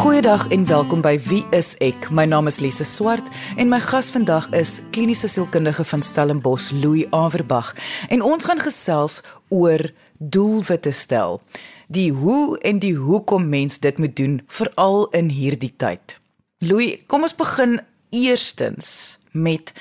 Goeiedag en welkom by Wie is ek? My naam is Lise Swart en my gas vandag is kliniese sielkundige van Stellenbosch, Louis Averbag. En ons gaan gesels oor doelwitte stel. Die hoe en die hoekom mens dit moet doen veral in hierdie tyd. Louis, kom ons begin eerstens met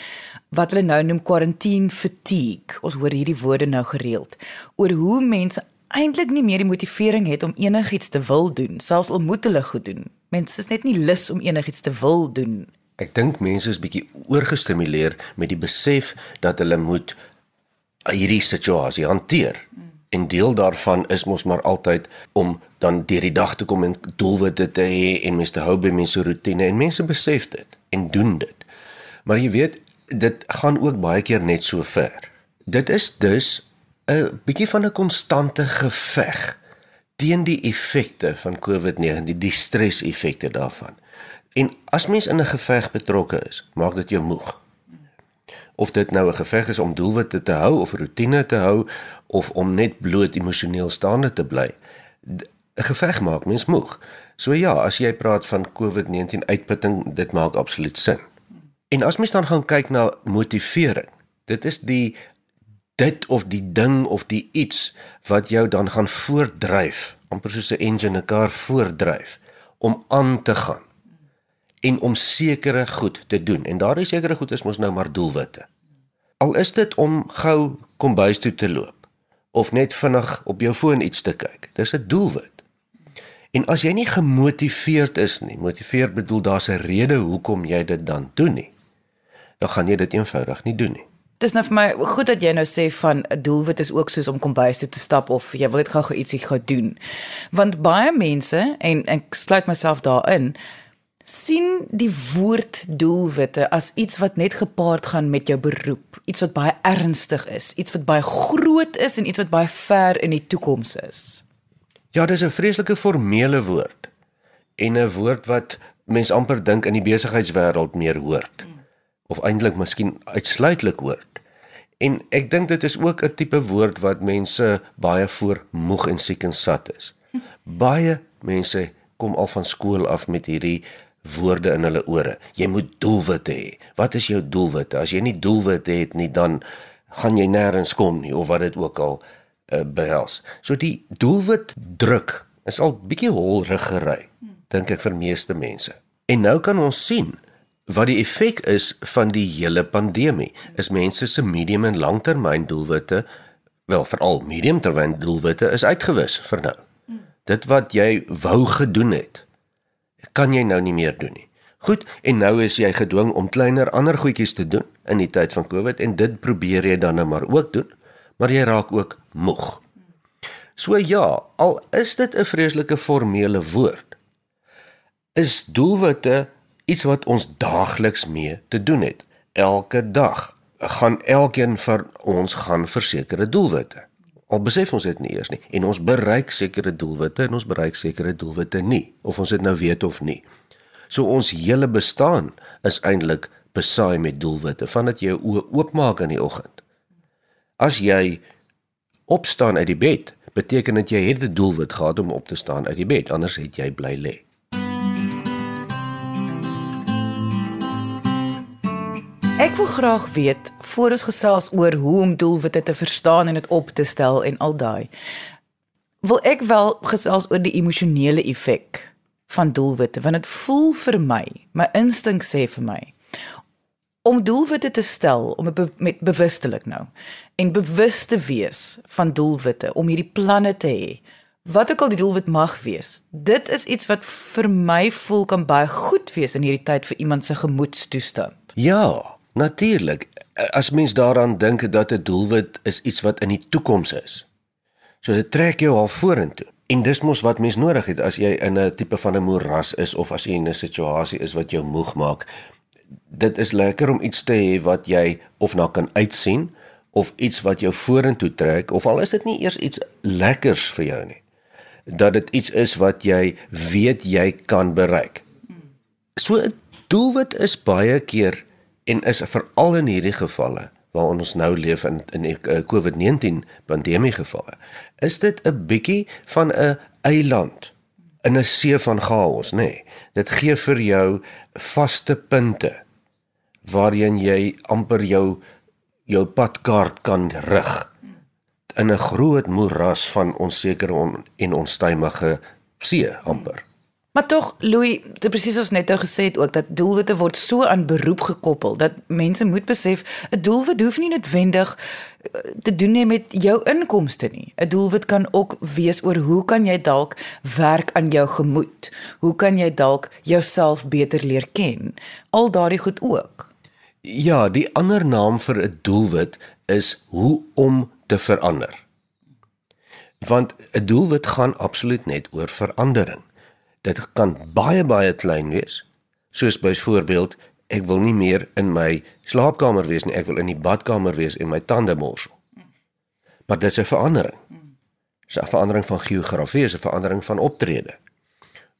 wat hulle nou noem quarantine fatigue. Ons hoor hierdie woorde nou gereeld oor hoe mense eintlik nie meer die motivering het om enigiets te wil doen, selfs al moet hulle goed doen. Mense is net nie lus om enigiets te wil doen. Ek dink mense is bietjie oorgestimuleer met die besef dat hulle moet hierdie situasie hanteer. Hmm. En deel daarvan is mos maar altyd om dan deur die dag te kom en doelwitte te hê en mense te hou by mense rotine en mense besef dit en doen dit. Maar jy weet, dit gaan ook baie keer net so ver. Dit is dus 'n bietjie van 'n konstante geveg teen die effekte van COVID-19, die stres-effekte daarvan. En as mens in 'n geveg betrokke is, maak dit jou moeg. Of dit nou 'n geveg is om doelwitte te hou of rotine te hou of om net bloot emosioneel staande te bly. 'n Geveg maak mens moeg. So ja, as jy praat van COVID-19 uitputting, dit maak absoluut sin. En as mens dan gaan kyk na motivering, dit is die dit of die ding of die iets wat jou dan gaan voordryf, amper soos 'n engine 'n kar voordryf om aan te gaan en om sekere goed te doen. En daardie sekere goed is mos nou maar doelwitte. Al is dit om gou kombuis toe te loop of net vinnig op jou foon iets te kyk. Dis 'n doelwit. En as jy nie gemotiveerd is nie, motiveer bedoel daar's 'n rede hoekom jy dit dan doen nie. Dan gaan jy dit eenvoudig nie doen nie. Dis nou vir my goed dat jy nou sê van 'n doelwit is ook soos om kombuis toe te stap of jy wil net gou-gou ietsie gaan doen. Want baie mense en ek sluit myself daarin sien die woord doelwitte as iets wat net gepaard gaan met jou beroep, iets wat baie ernstig is, iets wat baie groot is en iets wat baie ver in die toekoms is. Ja, dis 'n vreeslike formele woord en 'n woord wat mens amper dink in die besigheidswêreld meer hoort of eintlik miskien uitsluitlik hoort. En ek dink dit is ook 'n tipe woord wat mense baie voor moeg en siek en sat is. Baie mense kom al van skool af met hierdie woorde in hulle ore. Jy moet doelwitte hê. Wat is jou doelwitte? As jy nie doelwitte het nie, dan gaan jy nêrens kom nie of wat dit ook al uh, behels. So die doelwit druk is al bietjie holriggery, dink ek vir meeste mense. En nou kan ons sien Wat die effek is van die hele pandemie is mense se medium en langtermyn doelwitte, wel veral mediumtermyn doelwitte is uitgewis vir nou. Dit wat jy wou gedoen het, kan jy nou nie meer doen nie. Goed, en nou is jy gedwing om kleiner ander goedjies te doen in die tyd van Covid en dit probeer jy dan nou maar ook doen, maar jy raak ook moeg. So ja, al is dit 'n vreeslike formele woord, is doelwitte iets wat ons daagliks mee te doen het. Elke dag gaan elkeen van ons gaan versekerde doelwitte. Al besef ons dit nie eers nie en ons bereik sekere doelwitte en ons bereik sekere doelwitte nie of ons dit nou weet of nie. So ons hele bestaan is eintlik besaai met doelwitte vandat jy jou oë oopmaak in die oggend. As jy opstaan uit die bed, beteken dit jy het 'n doelwit gehad om op te staan uit die bed, anders het jy bly lê. Ek wil graag weet voor ons gesels oor hoe om doelwitte te verstaan en dit op te stel en al daai. Wil ek wel gesels oor die emosionele effek van doelwitte want dit voel vir my, my instink sê vir my om doelwitte te stel om be met bewustelik nou en bewus te wees van doelwitte om hierdie planne te hê wat ook al die doelwit mag wees dit is iets wat vir my voel kan baie goed wees in hierdie tyd vir iemand se gemoedstoestand ja Natuurlik, as mens daaraan dink dat 'n doelwit is iets wat in die toekoms is. So dit trek jou al vorentoe. En dis mos wat mens nodig het as jy in 'n tipe van 'n moeras is of as jy in 'n situasie is wat jou moeg maak. Dit is lekker om iets te hê wat jy of na kan uitsien of iets wat jou vorentoe trek of al is dit nie eers iets lekkers vir jou nie. Dat dit iets is wat jy weet jy kan bereik. So 'n doelwit is baie keer en is veral in hierdie gevalle waar ons nou leef in in die uh, COVID-19 pandemie gevalle is dit 'n bietjie van 'n eiland in 'n see van chaos, nê. Nee. Dit gee vir jou vaste punte waarheen jy amper jou jou padkaart kan rig in 'n groot moeras van onsekere on, en onstuimige see amper. Maar tog Louis, dit presies ons net nou gesê het ook dat doelwitte word so aan beroep gekoppel dat mense moet besef 'n doelwit hoef nie noodwendig eh, te doen nie met jou inkomste nie. 'n Doelwit kan ook wees oor hoe kan jy dalk werk aan jou gemoed? Hoe kan jy dalk jouself beter leer ken? Al daardie goed ook. Ja, die ander naam vir 'n doelwit is hoe om te verander. Want 'n doelwit gaan absoluut net oor verandering. Dit kan baie baie klein wees. Soos byvoorbeeld, ek wil nie meer in my slaapkamer wees nie, ek wil in die badkamer wees en my tande borsel. Maar dit is 'n verandering. Dit is 'n verandering van geografie, is 'n verandering van optrede.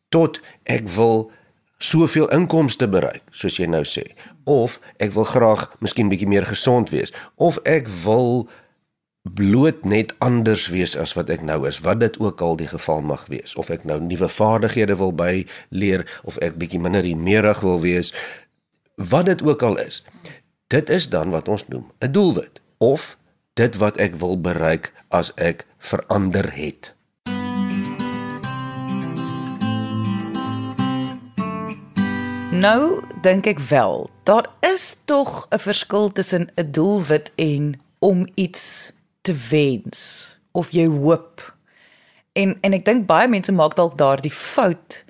Tot ek wil soveel inkomste bereik, soos jy nou sê, of ek wil graag miskien bietjie meer gesond wees, of ek wil bloot net anders wees as wat ek nou is, wat dit ook al die geval mag wees, of ek nou nuwe vaardighede wil by leer of ek bietjie minder meerig wil wees, wat dit ook al is. Dit is dan wat ons noem 'n doelwit of dit wat ek wil bereik as ek verander het. Nou dink ek wel, daar is tog 'n verskil tussen 'n doelwit en om iets te wens of jy hoop. En en ek dink baie mense maak dalk daardie fout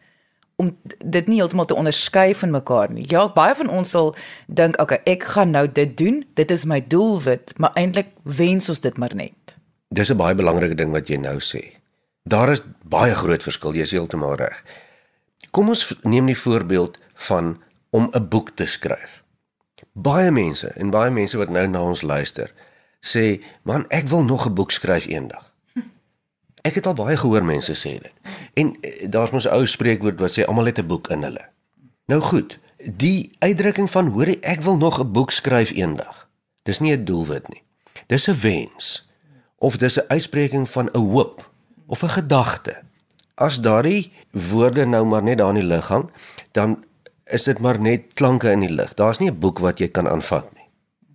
om dit nie heeltemal te onderskei van mekaar nie. Ja, baie van ons sal dink, "Oké, okay, ek gaan nou dit doen. Dit is my doelwit," maar eintlik wens ons dit maar net. Dis 'n baie belangrike ding wat jy nou sê. Daar is baie groot verskil, jy is heeltemal reg. Kom ons neem die voorbeeld van om 'n boek te skryf. Baie mense en baie mense wat nou na ons luister, sê, "Man, ek wil nog 'n boek skryf eendag." Ek het al baie gehoor mense sê dit. En eh, daar's mos 'n ou spreekwoord wat sê almal het 'n boek in hulle. Nou goed, die uitdrukking van hoor ek wil nog 'n boek skryf eendag. Dis nie 'n doelwit nie. Dis 'n wens of dis 'n uitspreking van 'n hoop of 'n gedagte. As daardie woorde nou maar net daar in die lug hang, dan is dit maar net klanke in die lug. Daar's nie 'n boek wat jy kan aanvat nie.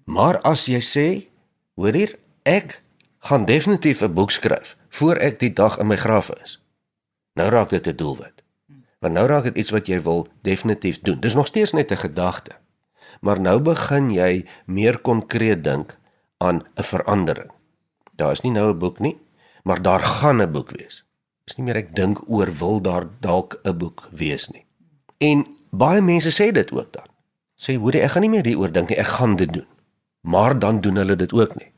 Maar as jy sê Hoor hier, ek gaan definitief 'n boek skryf voor ek die dag in my graf is. Nou raak dit 'n doelwit. Want nou raak dit iets wat jy wil definitief doen. Dis nog steeds net 'n gedagte. Maar nou begin jy meer konkreet dink aan 'n verandering. Daar is nie nou 'n boek nie, maar daar gaan 'n boek wees. Dis nie meer ek dink oor wil daar dalk 'n boek wees nie. En baie mense sê dit ook dan. Sê hoor jy, ek gaan nie meer hieroor dink nie, ek gaan dit doen maar dan doen hulle dit ook nie.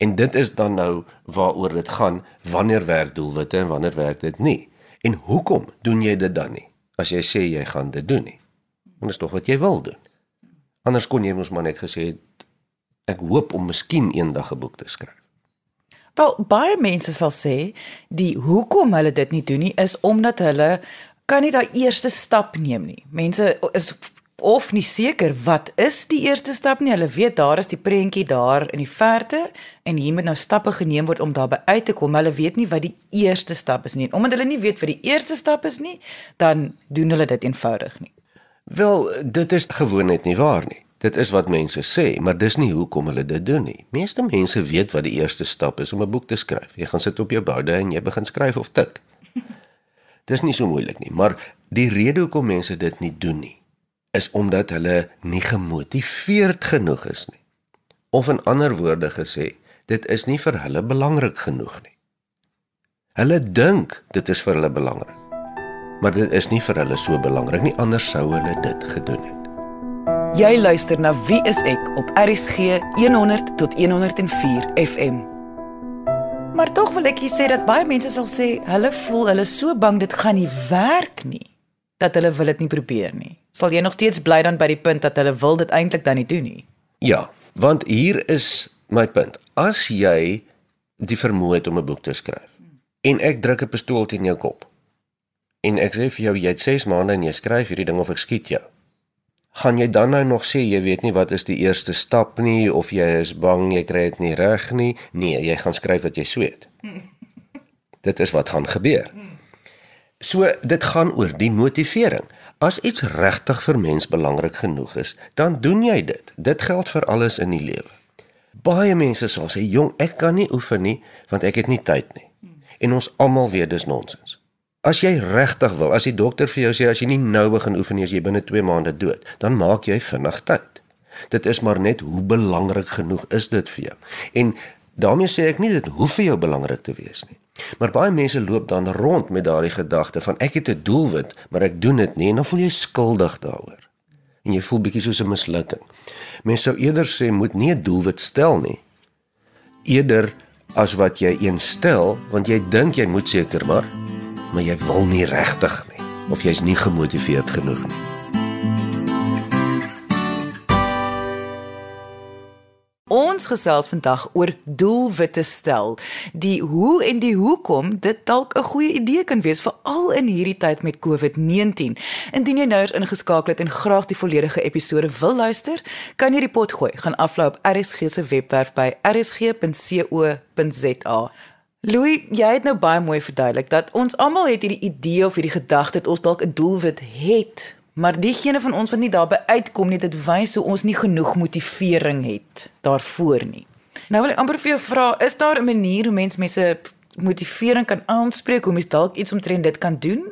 En dit is dan nou waaroor dit gaan, wanneer werk doelwitte en wanneer werk dit nie? En hoekom doen jy dit dan nie? As jy sê jy gaan dit doen nie. Want dit is tog wat jy wil doen. Anders kon jy mos maar net gesê het ek hoop om miskien eendag 'n boek te skryf. Wel baie mense sal sê die hoekom hulle dit nie doen nie is omdat hulle kan nie daai eerste stap neem nie. Mense is of nie seker wat is die eerste stap nie. Hulle weet daar is die prentjie daar in die verte en hier moet nou stappe geneem word om daarby uit te kom. Hulle weet nie wat die eerste stap is nie. En omdat hulle nie weet wat die eerste stap is nie, dan doen hulle dit eenvoudig nie. Wel, dit is gewoon net nie waar nie. Dit is wat mense sê, maar dis nie hoekom hulle dit doen nie. Meeste mense weet wat die eerste stap is om 'n boek te skryf. Jy gaan sit op jou boude en jy begin skryf of tik. Dis nie so moeilik nie, maar die rede hoekom mense dit nie doen nie, is omdat hulle nie gemotiveerd genoeg is nie. Of in ander woorde gesê, dit is nie vir hulle belangrik genoeg nie. Hulle dink dit is vir hulle belangrik. Maar dit is nie vir hulle so belangrik nie, anders sou hulle dit gedoen het. Jy luister na Wie is ek op RCG 100 tot 104 FM. Maar tog wil ek sê dat baie mense sal sê hulle voel hulle so bang dit gaan nie werk nie dat hulle wil dit nie probeer nie. Sal jy nog steeds bly dan by die punt dat hulle wil dit eintlik dan nie doen nie? Ja, want hier is my punt. As jy die vermoë het om 'n boek te skryf en ek druk 'n pistool teen jou kop en ek sê vir jou jy het 6 maande en jy skryf hierdie ding of ek skiet jou. Gaan jy dan nou nog sê jy weet nie wat is die eerste stap nie of jy is bang jy kry dit nie reg nie? Nee, jy gaan skryf wat jy sweet. Dit is wat gaan gebeur. So dit gaan oor die motivering. As iets regtig vir mens belangrik genoeg is, dan doen jy dit. Dit geld vir alles in die lewe. Baie mense sal sê, "Jong, ek kan nie oefen nie want ek het nie tyd nie." En ons almal weet dis nonsens. As jy regtig wil, as die dokter vir jou sê as jy nie nou begin oefen nie, as jy binne 2 maande dood, dan maak jy vinnig tyd. Dit is maar net hoe belangrik genoeg is dit vir jou. En daarmee sê ek nie dit hoef vir jou belangrik te wees nie. Maar baie mense loop dan rond met daardie gedagte van ek het 'n doelwit, maar ek doen dit nie en dan voel jy skuldig daaroor. En jy voel bietjie soos 'n mislukking. Mense sou eerder sê moet nie 'n doelwit stel nie. Eerder as wat jy een stel, want jy dink jy moet seker maar, maar jy wil nie regtig nie of jy's nie gemotiveerd genoeg nie. Ons gesels vandag oor doelwitte stel. Die hoe en die hoekom dit dalk 'n goeie idee kan wees veral in hierdie tyd met COVID-19. Indien jy nou eens ingeskakel het en graag die volledige episode wil luister, kan jy die pot gooi. Gaan aflaai op RSG se webwerf by rsg.co.za. Louis, jy het nou baie mooi verduidelik dat ons almal het hierdie idee of hierdie gedagte dat ons dalk 'n doelwit het Maar diegene van ons wat nie daarby uitkom nie, dit wys hoe ons nie genoeg motivering het daarvoor nie. Nou wil ek amper vir jou vra, is daar 'n manier hoe mens mense motivering kan aanspreek hoe mens dalk iets omtrent dit kan doen?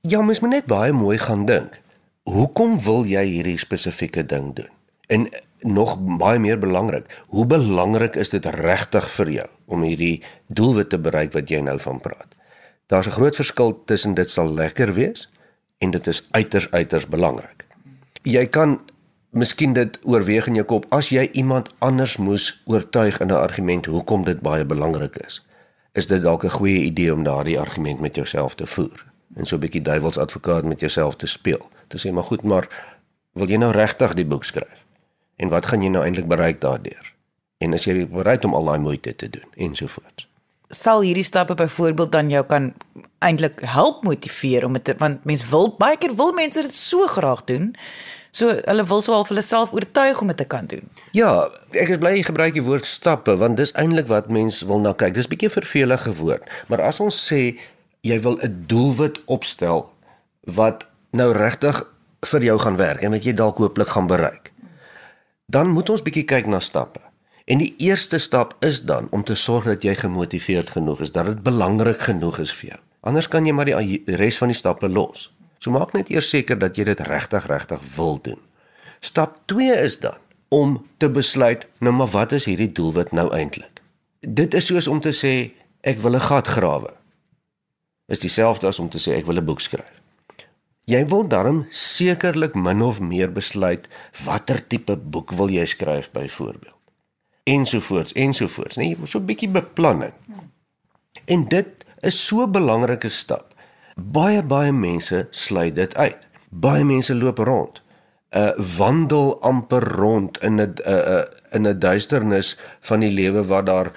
Ja, mens moet net baie mooi gaan dink. Hoekom wil jy hierdie spesifieke ding doen? En nog baie meer belangrik, hoe belangrik is dit regtig vir jou om hierdie doelwit te bereik wat jy nou van praat? Daar's 'n groot verskil tussen dit sal lekker wees en dit is uiters uiters belangrik. Jy kan miskien dit oorweeg in jou kop as jy iemand anders moes oortuig in 'n argument hoekom dit baie belangrik is. Is dit dalk 'n goeie idee om daardie argument met jouself te voer en so 'n bietjie duiwelsadvokaat met jouself te speel. Te sê maar goed, maar wil jy nou regtig die boek skryf? En wat gaan jy nou eintlik bereik daardeur? En is jy bereid om al daai moeite te doen ensovoorts? Sal hierdie stappe byvoorbeeld dan jou kan eintlik help motiveer om dit want mense wil baie keer wil mense dit so graag doen. So hulle wil sou al hulle self oortuig om dit te kan doen. Ja, ek is bly jy gebruik die woord stappe want dis eintlik wat mense wil na kyk. Dis 'n bietjie vervelige woord, maar as ons sê jy wil 'n doelwit opstel wat nou regtig vir jou gaan werk en wat jy dalk hooplik gaan bereik. Dan moet ons bietjie kyk na stappe. En die eerste stap is dan om te sorg dat jy gemotiveerd genoeg is, dat dit belangrik genoeg is vir jou. Anders kan jy maar die res van die stappe los. So maak net eers seker dat jy dit regtig regtig wil doen. Stap 2 is dan om te besluit, nou maar wat is hierdie doelwit nou eintlik? Dit is soos om te sê ek wil 'n gat grawe. Is dieselfde as om te sê ek wil 'n boek skryf. Jy wil darm sekerlik min of meer besluit watter tipe boek wil jy skryf byvoorbeeld ensovoorts ensovoorts, nee, so 'n bietjie beplanning. En dit is so 'n belangrike stap. Baie baie mense sluit dit uit. Baie mense loop rond. 'n uh, wandel amper rond in 'n uh, uh, in 'n duisternis van die lewe waar daar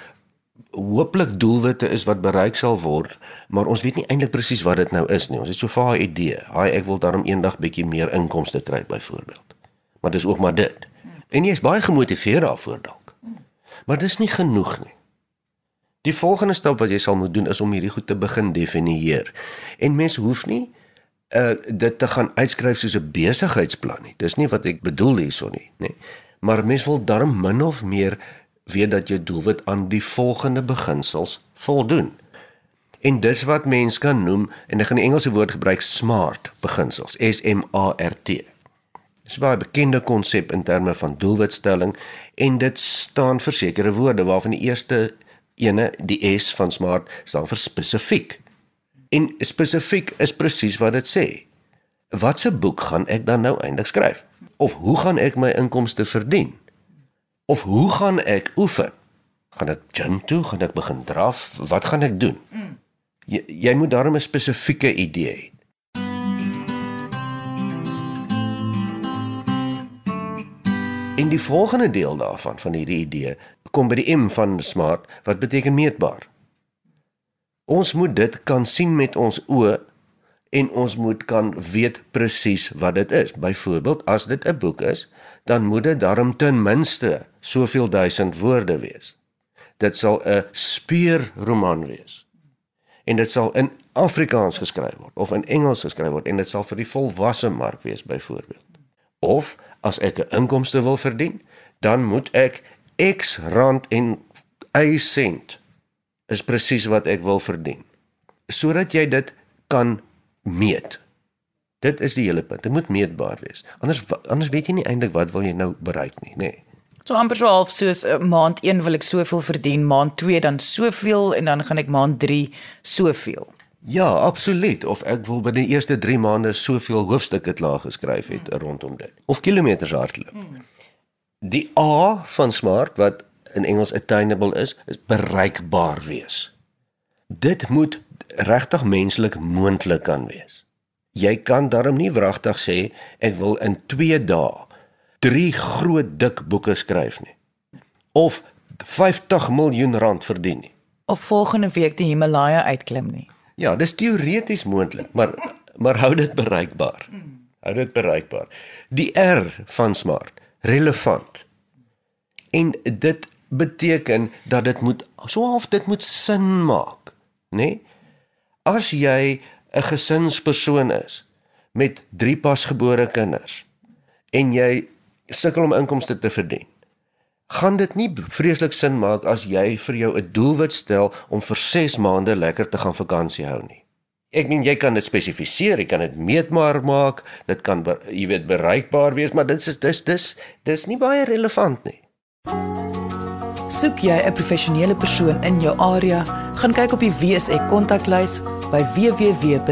hooplik doelwitte is wat bereik sal word, maar ons weet nie eintlik presies wat dit nou is nie. Ons het so 'n idee. Haai, ek wil daarom eendag bietjie meer inkomste kry byvoorbeeld. Maar dis ook maar dit. En jy is baie gemotiveerd daarvoor dalk. Maar dis nie genoeg nie. Die volgende stap wat jy sal moet doen is om hierdie goed te begin definieer. En mens hoef nie uh dit te gaan uitskryf soos 'n besigheidsplan nie. Dis nie wat ek bedoel hierso nie, nê. Maar mens wil darm min of meer weet dat jou doelwit aan die volgende beginsels voldoen. En dis wat mens kan noem en ek gaan die Engelse woord gebruik SMART beginsels, S M A R T. Dis 'n baie bekende konsep in terme van doelwitstelling en dit staan vir sekere woorde waarvan die eerste ene, die S van smart, staan vir spesifiek. En spesifiek is presies wat dit sê. Watse boek gaan ek dan nou eindig skryf? Of hoe gaan ek my inkomste verdien? Of hoe gaan ek oefen? Gaan ek gym toe? Gaan ek begin draf? Wat gaan ek doen? Jy, jy moet daarmee 'n spesifieke idee hê. En die volgende deel daarvan van hierdie idee kom by die M van smart wat beteken meetbaar. Ons moet dit kan sien met ons oë en ons moet kan weet presies wat dit is. Byvoorbeeld, as dit 'n boek is, dan moet dit darm ten minste soveel duisend woorde wees. Dit sal 'n speurroman wees. En dit sal in Afrikaans geskryf word of in Engels geskryf word en dit sal vir die volwasse mark wees byvoorbeeld. Of as ek 'n inkomste wil verdien, dan moet ek X rand en Y sent is presies wat ek wil verdien. Sodat jy dit kan meet. Dit is die hele punt. Dit moet meetbaar wees. Anders anders weet jy nie eintlik wat wil jy nou bereik nie, nê. Nee. So amper so half soos uh, maand 1 wil ek soveel verdien, maand 2 dan soveel en dan gaan ek maand 3 soveel. Ja, absoluut. Of ek wil binne die eerste 3 maande soveel hoofstukke klaar geskryf het hmm. rondom dit. Of kilometers hardloop. Hmm. Die A van smart wat in Engels attainable is, is bereikbaar wees. Dit moet regtig menslik moontlik kan wees. Jy kan daarom nie wragtig sê ek wil in 2 dae 3 groot dik boeke skryf nie. Of 50 miljoen rand verdien nie. Of volgende week die Himalaya uitklim nie. Ja, dis teoreties moontlik, maar maar hou dit bereikbaar. Hou dit bereikbaar. Die R van smart, relevant. En dit beteken dat dit moet so half dit moet sin maak, nê? Nee? As jy 'n gesinspersoon is met 3 pasgebore kinders en jy sukkel om inkomste te verdien. Gaan dit nie vreeslik sin maak as jy vir jou 'n doelwit stel om vir 6 maande lekker te gaan vakansie hou nie? Ek meen jy kan dit spesifiseer, jy kan dit meetbaar maak, dit kan jy weet bereikbaar wees, maar dit is dis dis dis nie baie relevant nie. Soek jy 'n professionele persoon in jou area, gaan kyk op die WSE kontaklys by www.wse.co.za.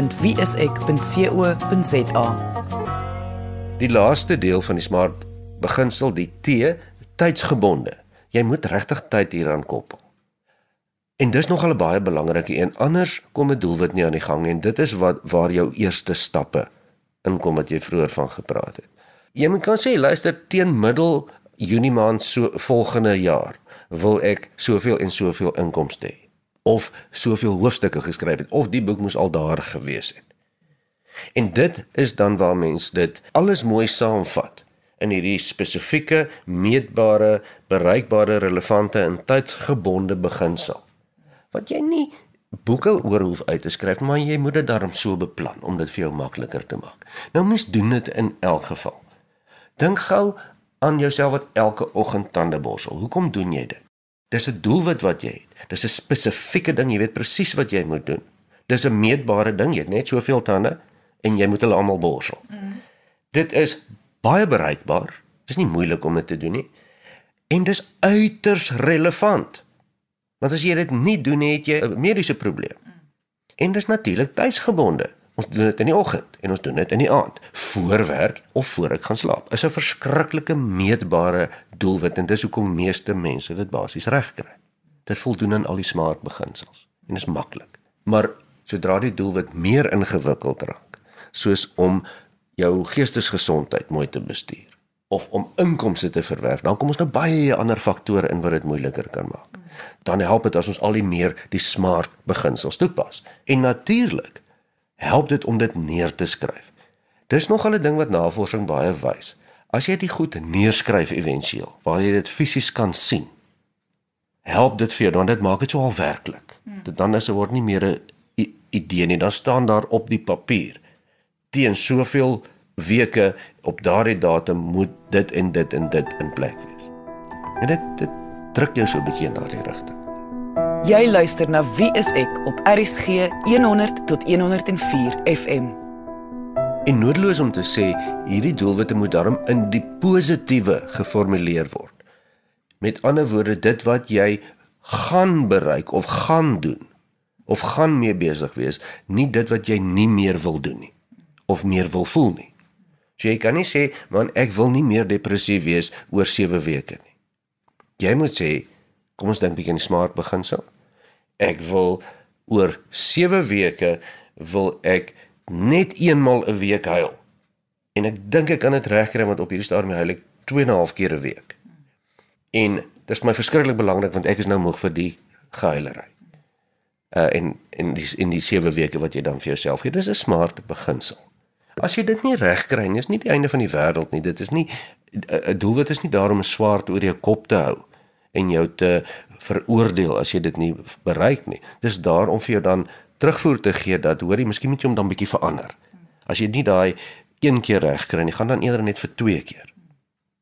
Die laaste deel van die smart beginsel die T tydsgebonde. Jy moet regtig tyd hieraan koppel. En dis nog 'n baie belangrike een. Anders kom 'n doelwit nie aan die gang en dit is wat waar jou eerste stappe inkom wat jy vroeër van gepraat het. Jy moet kan sê luister teen middel Junie maand so volgende jaar wil ek soveel en soveel inkomste hê of soveel hoofstukke geskryf het of die boek moes al daar gewees het. En dit is dan waar mens dit alles mooi saamvat in hierdie spesifieke, meetbare, bereikbare, relevante en tydsgebonde beginsel. Wat jy nie boeke oor hoef uit te skryf, maar jy moet dit daarom so beplan om dit vir jou makliker te maak. Nou mens doen dit in elk geval. Dink gou aan jouself wat elke oggend tande borsel. Hoekom doen jy dit? Dis 'n doelwit wat jy het. Dis 'n spesifieke ding, jy weet presies wat jy moet doen. Dis 'n meetbare ding, jy het net soveel tande en jy moet hulle almal borsel. Mm. Dit is baie bereikbaar. Dis nie moeilik om dit te doen nie. En dis uiters relevant. Want as jy dit nie doen nie, het jy 'n mediese probleem. En dis natuurlik tydsgebonde. Ons doen dit in die oggend en ons doen dit in die aand, voor werk of voor ek gaan slaap. Is 'n verskriklike meetbare doelwit en dis hoekom meeste mense dit basies reg kry. Dit voldoen aan al die smart beginsels en is maklik. Maar sodra die doelwit meer ingewikkeld raak, soos om jou geestesgesondheid mooi te bestuur of om inkomste te verwerf, dan kom ons nou baie ander faktore in wat dit moeiliker kan maak. Dan help dit as ons al die meer die smart beginsels toepas. En natuurlik help dit om dit neer te skryf. Dis nog 'n ding wat navorsing baie wys. As jy dit goed neerskryf éventueel, waar jy dit fisies kan sien, help dit vir jou want dit maak dit so al werklik. Dit dan is dit word nie meer 'n idee nie, dan staan daar op die papier teen soveel weke op daardie datum moet dit en dit en dit in plek wees. En dit dit druk jou so 'n bietjie in daardie rigting. Jy luister na Wie is ek op RSG 100 tot 104 FM. En noodloos om te sê hierdie doelwitte moet daarom in die positiewe geformuleer word. Met ander woorde dit wat jy gaan bereik of gaan doen of gaan mee besig wees, nie dit wat jy nie meer wil doen nie of meer wil voel nie. So jy kan nie sê man ek wil nie meer depressief wees oor 7 weke nie. Jy moet sê kom ons dink bietjie in smart beginsel. Ek wil oor 7 weke wil ek net eenmal 'n week huil. En ek dink ek kan dit regkry want op hierdie stadium huil ek 2 en 'n half keer 'n week. En dit is my verskriklik belangrik want ek is nou moeg vir die gehuilery. Uh en en dis in die 7 weke wat jy dan vir jouself gee. Dis 'n smart beginsel. As jy dit nie reg kry nie, is nie die einde van die wêreld nie. Dit is nie 'n doelwit is nie daarom 'n swaard oor jou kop te hou en jou te veroordeel as jy dit nie bereik nie. Dis daar om vir jou dan terugvoer te gee dat hoorie, miskien moet jy hom dan bietjie verander. As jy nie daai een keer reg kry nie, gaan dan eerder net vir twee keer.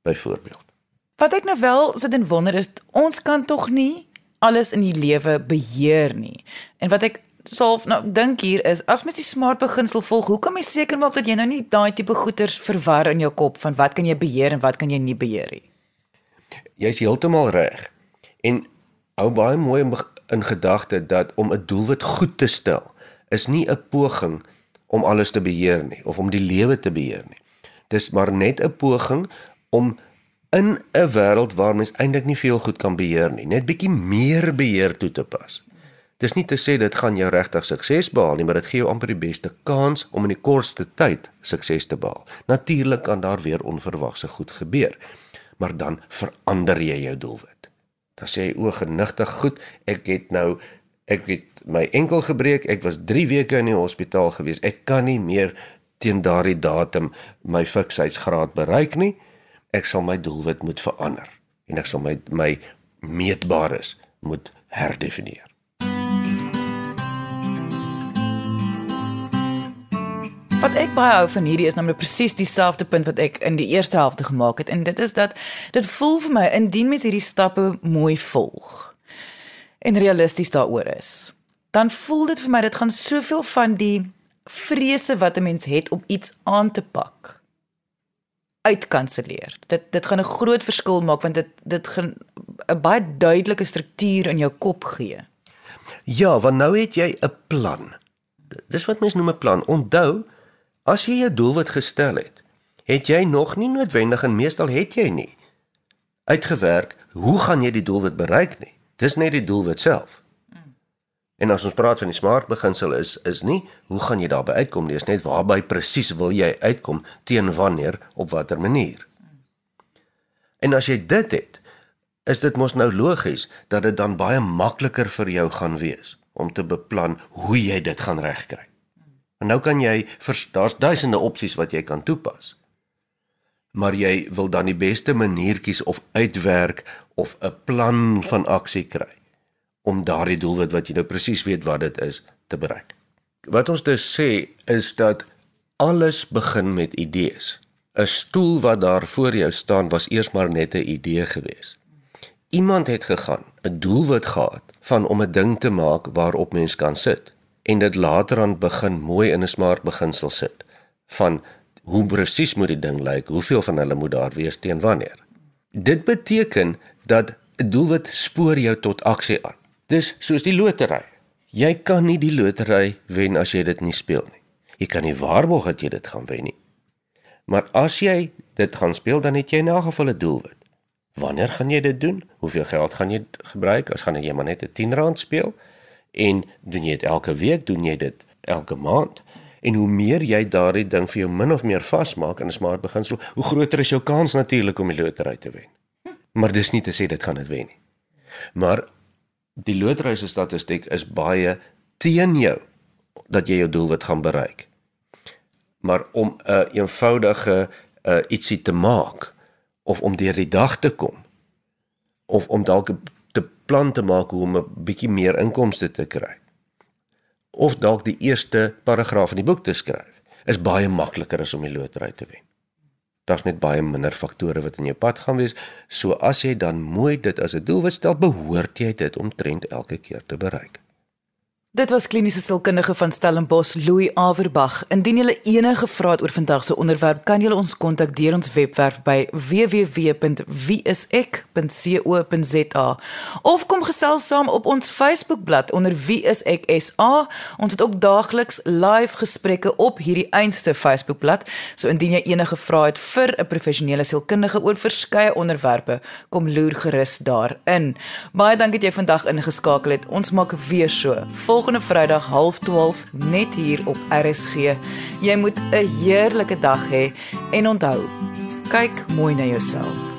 Byvoorbeeld. Wat ek nou wel sit en wonder is ons kan tog nie alles in die lewe beheer nie. En wat ek self nou dink hier is as mens die smart beginsel volg, hoe kan mens seker maak dat jy nou nie daai tipe goeters verwar in jou kop van wat kan jy beheer en wat kan jy nie beheer nie? Jy's heeltemal reg. En hou baie mooi in, in gedagte dat om 'n doelwit goed te stel is nie 'n poging om alles te beheer nie of om die lewe te beheer nie. Dis maar net 'n poging om in 'n wêreld waar mens eintlik nie veel goed kan beheer nie, net bietjie meer beheer toe te pas. Dis nie te sê dit gaan jou regtig sukses behaal nie, maar dit gee jou amper die beste kans om in die kortste tyd sukses te behaal. Natuurlik kan daar weer onverwagse goed gebeur, maar dan verander jy jou doelwit. Dan sê jy o, genigtig goed, ek het nou ek het my enkel gebreek, ek was 3 weke in die hospitaal gewees. Ek kan nie meer teen daardie datum my fiksheidsgraad bereik nie. Ek sal my doelwit moet verander en ek sal my my meetbares moet herdefinieer. Wat ek baie hou van hierdie is namlik presies dieselfde punt wat ek in die eerste helfte gemaak het en dit is dat dit voel vir my indien mens hierdie stappe mooi volg en realisties daaroor is, dan voel dit vir my dit gaan soveel van die vrese wat 'n mens het om iets aan te pak uitkanselleer. Dit dit gaan 'n groot verskil maak want dit dit gaan 'n baie duidelike struktuur in jou kop gee. Ja, want nou het jy 'n plan. Dis wat mens noem 'n plan. Onthou, As jy 'n doelwit gestel het, het jy nog nie noodwendig en meestal het jy nie uitgewerk hoe gaan jy die doelwit bereik nie. Dis net die doelwit self. En as ons praat van die smart beginsel is is nie hoe gaan jy daarby uitkom nie, dis net waarby presies wil jy uitkom teen wanneer op watter manier. En as jy dit het, is dit mos nou logies dat dit dan baie makliker vir jou gaan wees om te beplan hoe jy dit gaan regkry. En nou kan jy daar's duisende opsies wat jy kan toepas. Maar jy wil dan die beste manier kies of uitwerk of 'n plan van aksie kry om daardie doelwit wat jy nou presies weet wat dit is te bereik. Wat ons dus sê is dat alles begin met idees. 'n Stoel wat daar voor jou staan was eers maar net 'n idee gewees. Iemand het gegaan, 'n doelwit gehad van om 'n ding te maak waarop mens kan sit en dit later aan begin mooi in 'n smart beginsel sit van hoe presies moet die ding lyk, hoeveel van hulle moet daar wees teen wanneer. Dit beteken dat 'n doelwit spoor jou tot aksie aan. Dis soos die lotery. Jy kan nie die lotery wen as jy dit nie speel nie. Jy kan nie waarborg dat jy dit gaan wen nie. Maar as jy dit gaan speel, dan het jy in elk geval 'n doelwit. Wanneer gaan jy dit doen? Hoeveel geld gaan jy gebruik? As gaan jy maar net 'n 10 rand speel? En doen jy dit elke week, doen jy dit elke maand? En hoe meer jy daardie ding vir jou min of meer vasmaak in 'n smart beginsel, hoe groter is jou kans natuurlik om die lotery te wen. Maar dis nie te sê dit gaan dit wen nie. Maar die lotery se statistiek is baie teen jou dat jy jou doelwit gaan bereik. Maar om 'n uh, eenvoudige uh, ietsie te maak of om deur die dag te kom of om dalk te plan te maak hoe om 'n bietjie meer inkomste te kry. Of dalk die eerste paragraaf in die boek te skryf, is baie makliker as om die lotery te wen. Daar's net baie minder faktore wat in jou pad gaan wees, so as jy dan mooi dit as 'n doelwit stel, behoort jy dit omtrent elke keer te bereik. Dit was kliniese sielkundige van Stellenbosch, Louis Averbag. Indien jy enige vrae het oor vandag se onderwerp, kan jy ons kontak deur ons webwerf by www.wieisek.co.za of kom gesels saam op ons Facebookblad onder wieiseksa. Ons het ook daagliks live gesprekke op hierdie einste Facebookblad. So indien jy enige vrae het vir 'n professionele sielkundige oor verskeie onderwerpe, kom loer gerus daarin. Baie dankie dat jy vandag ingeskakel het. Ons maak weer so. Vol volgende Vrydag 12:30 net hier op RSG. Jy moet 'n heerlike dag hê en onthou, kyk mooi na jouself.